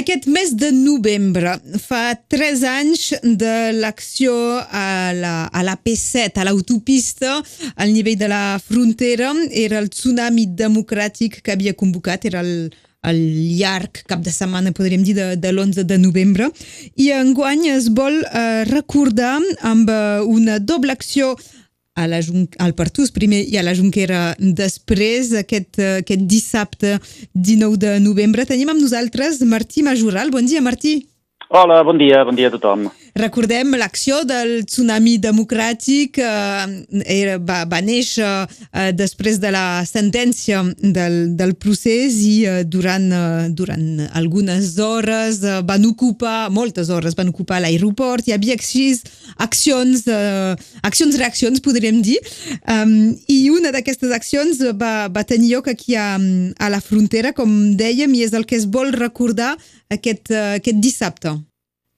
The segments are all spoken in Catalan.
Aquest mes de novembre fa tres anys de l'acció a la, a la P7, a l'autopista, al nivell de la frontera. Era el tsunami democràtic que havia convocat, era el, el llarg cap de setmana, podríem dir, de, de l'11 de novembre. I enguany es vol eh, recordar amb eh, una doble acció a la, al Partús primer i a la Junquera després, aquest, aquest dissabte 19 de novembre. Tenim amb nosaltres Martí Majoral. Bon dia, Martí. Hola, bon dia, bon dia a tothom. Recordem l'acció del tsunami democràtic, eh, era, va, va néixer eh, després de la sentència del, del procés i eh, durant, eh, durant algunes hores eh, van ocupar, moltes hores, van ocupar l'aeroport, hi havia així accions, eh, accions-reaccions, podríem dir, um, i una d'aquestes accions va, va tenir lloc aquí a, a la frontera, com dèiem, i és el que es vol recordar aquest, uh, aquest dissabte.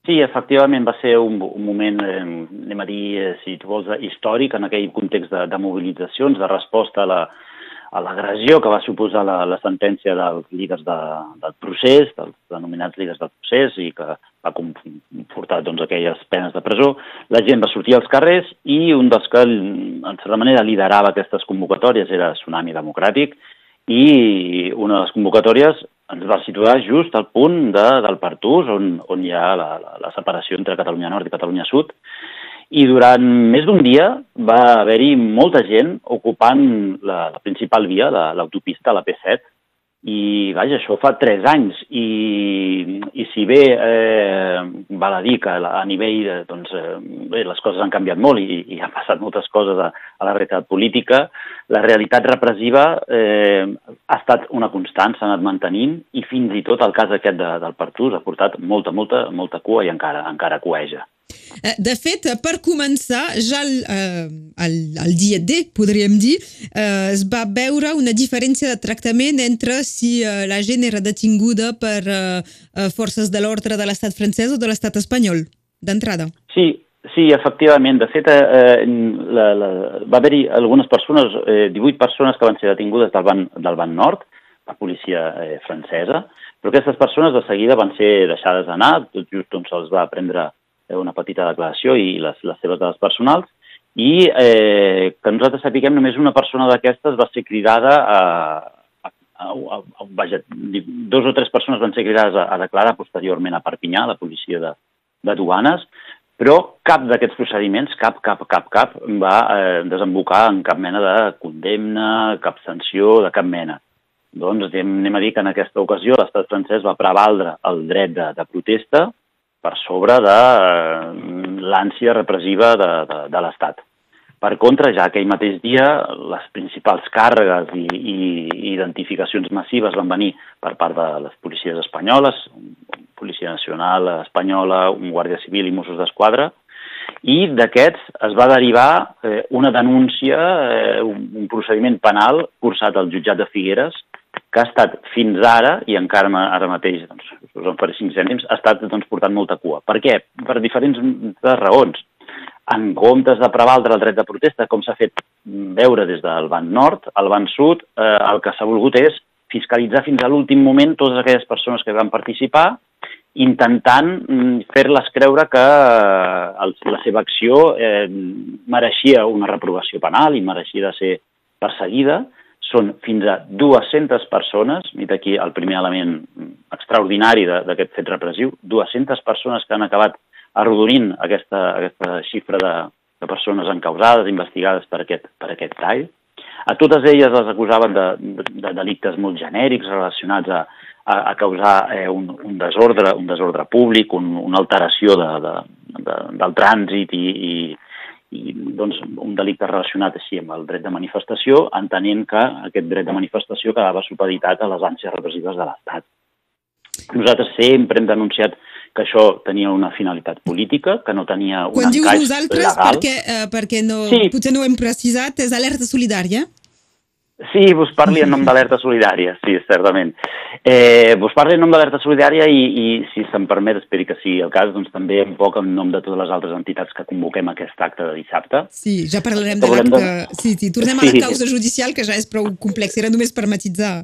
Sí, efectivament va ser un, un moment, eh, anem a dir, eh, si tu vols, històric en aquell context de, de mobilitzacions, de resposta a la, a l'agressió que va suposar la, la sentència dels líders de, del procés, dels denominats líders del procés, i que va comportar doncs, aquelles penes de presó. La gent va sortir als carrers i un dels que, en certa manera, liderava aquestes convocatòries era Tsunami Democràtic, i una de les convocatòries ens va situar just al punt de, del Partús, on, on hi ha la, la, la separació entre Catalunya Nord i Catalunya Sud, i durant més d'un dia va haver-hi molta gent ocupant la, la principal via, l'autopista, la, la P7, i, vaja, això fa tres anys. I, i si bé eh, val a dir que a nivell, de, doncs, eh, bé, les coses han canviat molt i, i han passat moltes coses a, a la realitat política, la realitat repressiva eh, ha estat una constant, s'ha anat mantenint i fins i tot el cas aquest de, del Partús ha portat molta, molta, molta cua i encara, encara cueja. Eh, de fet, per començar, ja el, eh, el, el dia D, podríem dir, eh, es va veure una diferència de tractament entre si eh, la gent era detinguda per eh, eh forces de l'ordre de l'estat francès o de l'estat espanyol, d'entrada. Sí, sí, efectivament. De fet, eh, la, la, va haver-hi algunes persones, eh, 18 persones que van ser detingudes del banc, del banc nord, la policia eh, francesa, però aquestes persones de seguida van ser deixades anar, tot just on se'ls va prendre una petita declaració i les, les seves dades personals, i eh, que nosaltres sapiguem només una persona d'aquestes va ser cridada a, a, a, a, a vaja, dos o tres persones van ser cridades a, a declarar posteriorment a Perpinyà, la policia de, de duanes, però cap d'aquests procediments, cap, cap, cap, cap, va eh, desembocar en cap mena de condemna, cap sanció, de cap mena. Doncs anem a dir que en aquesta ocasió l'estat francès va prevaldre el dret de, de protesta, per sobre de eh, l'ànsia repressiva de, de, de l'Estat. Per contra, ja aquell mateix dia, les principals càrregues i, i identificacions massives van venir per part de les policies espanyoles, Policia Nacional Espanyola, un Guàrdia Civil i Mossos d'Esquadra, i d'aquests es va derivar eh, una denúncia, eh, un, un procediment penal cursat al jutjat de Figueres, que ha estat fins ara, i encara ara mateix doncs, us en faré cinc cèntims, ha estat doncs, portant molta cua. Per què? Per diferents raons. En comptes de prevaldre el dret de protesta, com s'ha fet veure des del banc nord, al banc sud, eh, el que s'ha volgut és fiscalitzar fins a l'últim moment totes aquelles persones que van participar, intentant mm, fer-les creure que eh, la seva acció eh, mereixia una reprovació penal i mereixia de ser perseguida, són fins a 200 persones, i d'aquí el primer element extraordinari d'aquest fet repressiu, 200 persones que han acabat arrodonint aquesta, aquesta xifra de, de persones encausades, investigades per aquest, per aquest tall. A totes elles les acusaven de, de, de delictes molt genèrics relacionats a, a, a causar eh, un, un, desordre, un desordre públic, un, una alteració de, de, de, del trànsit i, i, i doncs, un delicte relacionat així amb el dret de manifestació, entenent que aquest dret de manifestació quedava supeditat a les ànsies repressives de l'Estat. Nosaltres sempre hem denunciat que això tenia una finalitat política, que no tenia un Quan dius vosaltres, legal. perquè, uh, perquè no, sí. potser no ho hem precisat, és alerta solidària? Sí, vos parli en nom d'Alerta Solidària, sí, certament. Eh, vos parli en nom d'Alerta Solidària i, i, si se'm permet, esperi que sigui el cas, doncs també un poc en nom de totes les altres entitats que convoquem aquest acte de dissabte. Sí, ja parlarem de l'acte... De... Sí, sí, tornem sí. a la causa judicial, que ja és prou complex, era només per matitzar.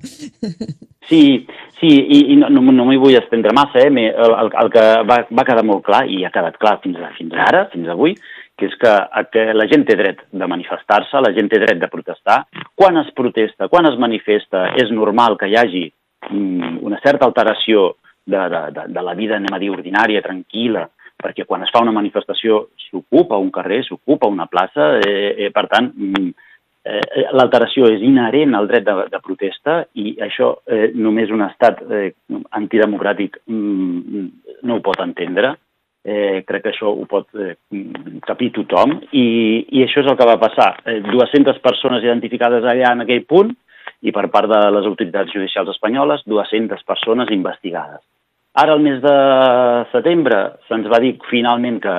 Sí, sí, i, i no, no, no m'hi vull estendre massa, eh? el, el, el que va, va quedar molt clar, i ha quedat clar fins, a, fins ara, fins avui, que és que, que la gent té dret de manifestar-se, la gent té dret de protestar. Quan es protesta, quan es manifesta, és normal que hi hagi mm, una certa alteració de, de, de, de la vida, anem a dir, ordinària, tranquil·la, perquè quan es fa una manifestació s'ocupa un carrer, s'ocupa una plaça, eh, eh, per tant, mm, eh, l'alteració és inherent al dret de, de protesta i això eh, només un estat eh, antidemocràtic mm, no ho pot entendre. Eh, crec que això ho pot eh, capir tothom i, i això és el que va passar. Eh, 200 persones identificades allà en aquell punt i per part de les autoritats judicials espanyoles 200 persones investigades. Ara, al mes de setembre, se'ns va dir finalment que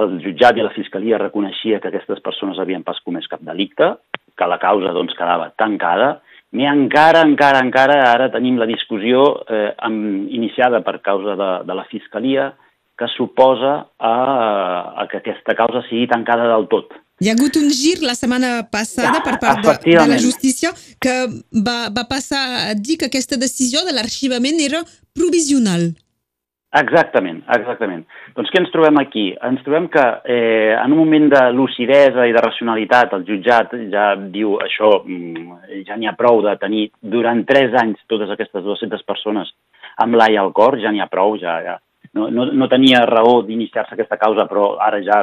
el jutjat i la fiscalia reconeixia que aquestes persones havien pas comès cap delicte, que la causa doncs, quedava tancada, i encara, encara, encara, ara tenim la discussió eh, amb, iniciada per causa de, de la fiscalia que suposa a, a que aquesta causa sigui tancada del tot. Hi ha hagut un gir la setmana passada per part de, de la justícia que va, va passar a dir que aquesta decisió de l'arxivament era provisional. Exactament, exactament. Doncs què ens trobem aquí? Ens trobem que eh, en un moment de lucidesa i de racionalitat el jutjat ja diu això, mm, ja n'hi ha prou de tenir durant tres anys totes aquestes 200 persones amb l'ai al cor, ja n'hi ha prou, ja, ja, no, no, no tenia raó d'iniciar-se aquesta causa, però ara ja,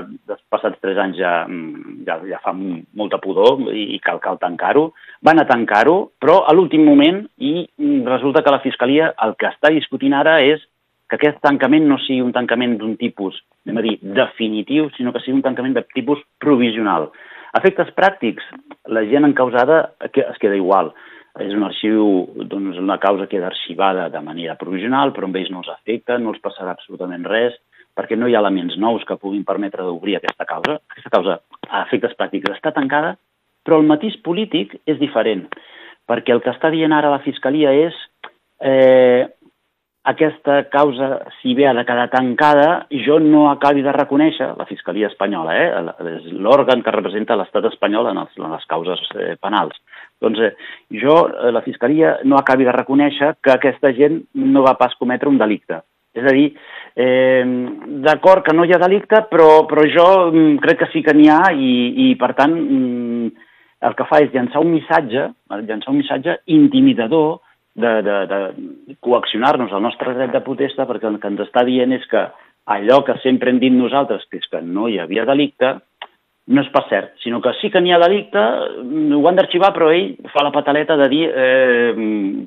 passats tres anys, ja, mm, ja, ja fa molta pudor i cal, cal tancar-ho. Van a tancar-ho, però a l'últim moment, i mm, resulta que la Fiscalia el que està discutint ara és que aquest tancament no sigui un tancament d'un tipus, anem a dir, definitiu, sinó que sigui un tancament de tipus provisional. Efectes pràctics, la gent encausada es queda igual és un arxiu, doncs una causa queda arxivada de manera provisional, però amb ells no els afecta, no els passarà absolutament res, perquè no hi ha elements nous que puguin permetre d'obrir aquesta causa. Aquesta causa, a efectes pràctics, està tancada, però el matís polític és diferent, perquè el que està dient ara la Fiscalia és eh, aquesta causa, si bé ha de quedar tancada, jo no acabi de reconèixer, la Fiscalia Espanyola, eh, és l'òrgan que representa l'estat espanyol en, els, en les causes eh, penals. Doncs eh, jo, eh, la Fiscalia, no acabi de reconèixer que aquesta gent no va pas cometre un delicte. És a dir, eh, d'acord que no hi ha delicte, però, però jo mm, crec que sí que n'hi ha i, i, per tant, mm, el que fa és llançar un missatge, llançar un missatge intimidador, de, de, de coaccionar-nos al nostre dret de protesta perquè el que ens està dient és que allò que sempre hem dit nosaltres, que és que no hi havia delicte, no és pas cert, sinó que sí que n'hi ha delicte, ho han d'arxivar, però ell fa la pataleta de dir eh,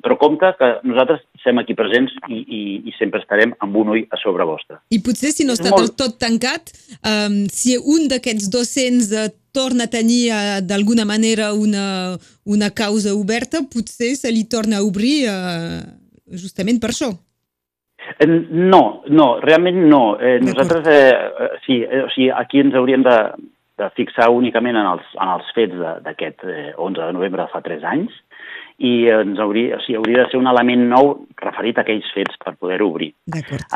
però compte que nosaltres estem aquí presents i, i, i sempre estarem amb un ull a sobre vostre. I potser si no està molt... tot tancat, um, si un d'aquests 200 torna a tenir uh, d'alguna manera una, una causa oberta, potser se li torna a obrir uh, justament per això. No, no, realment no. Eh, nosaltres, eh, sí, eh, o sigui, aquí ens hauríem de, de fixar únicament en els, en els fets d'aquest eh, 11 de novembre de fa 3 anys i ens hauria, o sigui, hauria de ser un element nou referit a aquells fets per poder-ho obrir.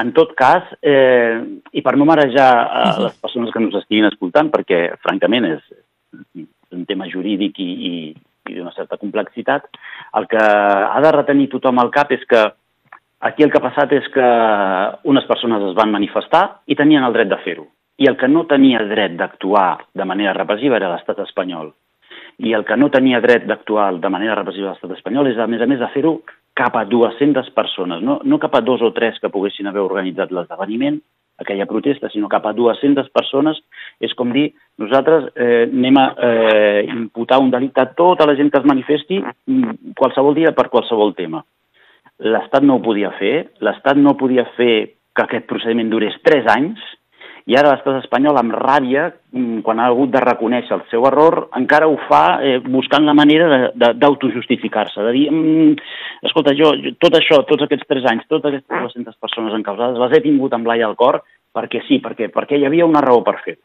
En tot cas, eh, i per no marejar a uh -huh. les persones que ens estiguin escoltant, perquè francament és un tema jurídic i, i, i d'una certa complexitat, el que ha de retenir tothom al cap és que aquí el que ha passat és que unes persones es van manifestar i tenien el dret de fer-ho i el que no tenia dret d'actuar de manera repressiva era l'estat espanyol. I el que no tenia dret d'actuar de manera repressiva l'estat espanyol és, a més a més, de fer-ho cap a 200 persones, no, no cap a dos o tres que poguessin haver organitzat l'esdeveniment, aquella protesta, sinó cap a 200 persones, és com dir, nosaltres eh, anem a eh, imputar un delicte a tota la gent que es manifesti mm, qualsevol dia per qualsevol tema. L'Estat no ho podia fer, l'Estat no podia fer que aquest procediment durés 3 anys, i ara l'estat espanyol, amb ràbia, mm, quan ha hagut de reconèixer el seu error, encara ho fa eh, buscant la manera d'autojustificar-se, de, de, de dir, mm, escolta, jo, jo, tot això, tots aquests tres anys, totes aquestes 200 persones encausades, les he tingut amb l'ai al cor perquè sí, perquè, perquè hi havia una raó per fer.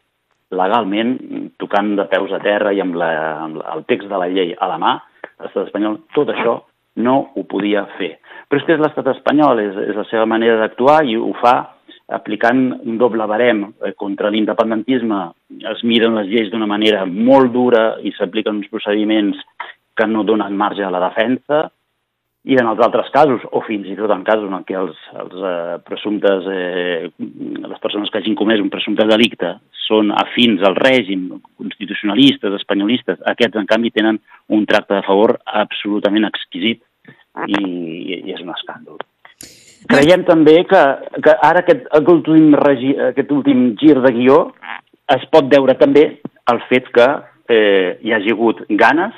Legalment, tocant de peus a terra i amb, la, amb el text de la llei a la mà, l'estat espanyol tot això no ho podia fer. Però és que és l'estat espanyol, és, és la seva manera d'actuar i ho fa aplicant un doble barem eh, contra l'independentisme. Es miren les lleis d'una manera molt dura i s'apliquen uns procediments que no donen marge a la defensa, i en els altres casos, o fins i tot en casos en què els, els eh, presumptes, eh, les persones que hagin comès un presumpte delicte són afins al règim, constitucionalistes, espanyolistes, aquests, en canvi, tenen un tracte de favor absolutament exquisit i, i és un escàndol. Creiem també que, que ara aquest, aquest, últim regi, aquest últim gir de guió es pot veure també el fet que eh, hi hagi hagut ganes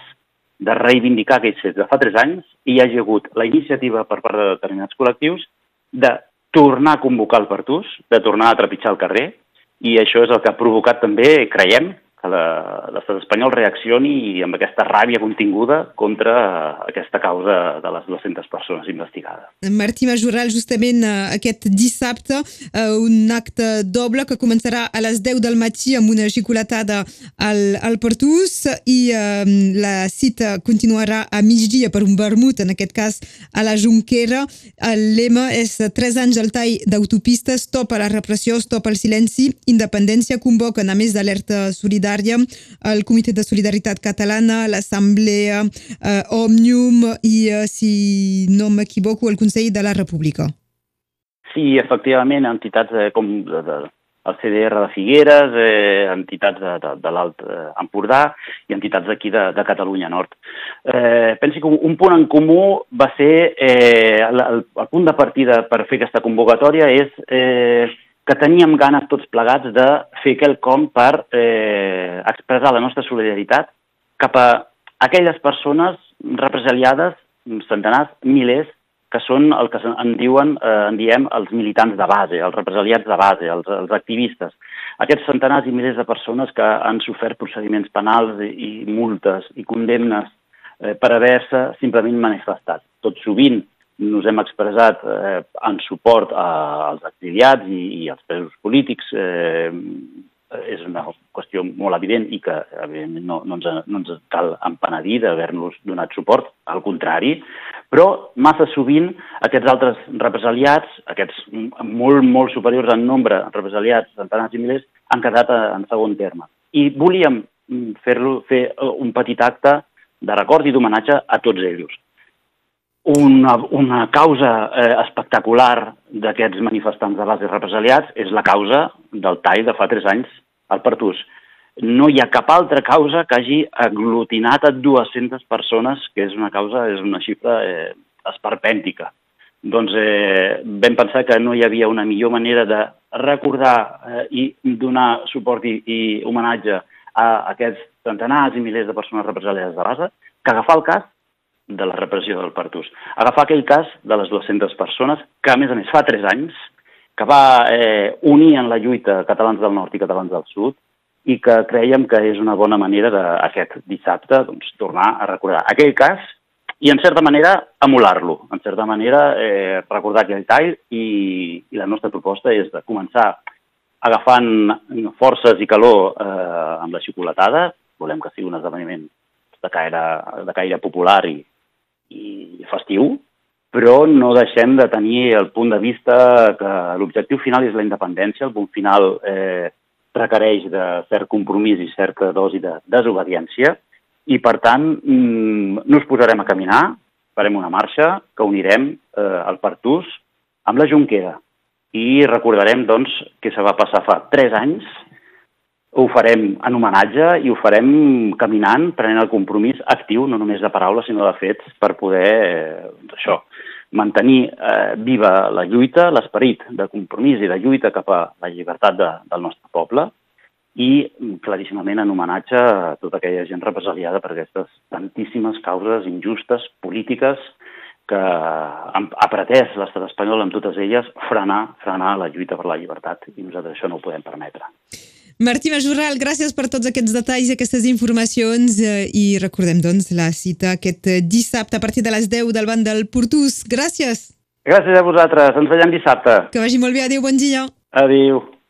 de reivindicar aquells fets de fa tres anys i hi hagi hagut la iniciativa per part de determinats col·lectius de tornar a convocar el Partús, de tornar a trepitjar el carrer, i això és el que ha provocat també, creiem, que l'estat espanyol reaccioni amb aquesta ràbia continguda contra aquesta causa de les 200 persones investigades. Martí Majoral, justament eh, aquest dissabte, eh, un acte doble que començarà a les 10 del matí amb una xicolatada al, al Portús i eh, la cita continuarà a migdia per un vermut, en aquest cas a la Junquera. El lema és 3 anys al tall d'autopistes, stop a la repressió, stop al silenci, independència convoquen a més d'alerta solidària solidària, el Comitè de Solidaritat Catalana, l'Assemblea eh, Òmnium i, eh, si no m'equivoco, el Consell de la República. Sí, efectivament, entitats eh, com de, de, el CDR de Figueres, eh, entitats de, de, de l'Alt eh, Empordà i entitats d'aquí de, de Catalunya Nord. Eh, pensi que un, un punt en comú va ser eh, el, el punt de partida per fer aquesta convocatòria és eh, que teníem ganes tots plegats de fer quelcom per eh, expressar la nostra solidaritat cap a aquelles persones represaliades, centenars, milers, que són el que en diuen, eh, en diem, els militants de base, els represaliats de base, els, els activistes. Aquests centenars i milers de persones que han sofert procediments penals i, i multes i condemnes eh, per haver-se simplement manifestat. Tot sovint nos hem expressat eh, en suport als exiliats i, i als presos polítics. Eh, és una qüestió molt evident i que, evidentment, no, no, ens, no ens cal empenedir d'haver-nos donat suport, al contrari, però massa sovint aquests altres represaliats, aquests molt, molt superiors en nombre, represaliats, centenars i milers, han quedat en segon terme. I volíem fer-lo fer un petit acte de record i d'homenatge a tots ells una, una causa eh, espectacular d'aquests manifestants de base represaliats és la causa del tall de fa tres anys al Pertús. No hi ha cap altra causa que hagi aglutinat a 200 persones, que és una causa, és una xifra eh, esperpèntica. Doncs eh, vam pensar que no hi havia una millor manera de recordar eh, i donar suport i, i homenatge a aquests centenars i milers de persones represaliades de base que agafar el cas de la repressió del Partús. Agafar aquell cas de les 200 persones que, a més a més, fa 3 anys, que va eh, unir en la lluita catalans del nord i catalans del sud i que creiem que és una bona manera d'aquest dissabte doncs, tornar a recordar aquell cas i, en certa manera, emular-lo. En certa manera, eh, recordar aquell tall i, i la nostra proposta és de començar agafant forces i calor eh, amb la xocolatada. Volem que sigui un esdeveniment de caire, de caire popular i, i festiu, però no deixem de tenir el punt de vista que l'objectiu final és la independència, el punt final eh, requereix de cert compromís i certa dosi de desobediència, i per tant mm, nos posarem a caminar, farem una marxa que unirem eh, el Partús amb la Junquera. I recordarem doncs, que se va passar fa tres anys ho farem en homenatge i ho farem caminant, prenent el compromís actiu, no només de paraules, sinó de fets, per poder, eh, això, mantenir eh, viva la lluita, l'esperit de compromís i de lluita cap a la llibertat de, del nostre poble i claríssimament en homenatge a tota aquella gent represaliada per aquestes tantíssimes causes injustes, polítiques, que ha pretès l'estat espanyol amb totes elles frenar, frenar la lluita per la llibertat i nosaltres això no ho podem permetre. Martí Majoral, gràcies per tots aquests detalls i aquestes informacions eh, i recordem doncs la cita aquest dissabte a partir de les 10 del banc del Portús. Gràcies. Gràcies a vosaltres, ens veiem dissabte. Que vagi molt bé, adéu, bon dia. Adéu.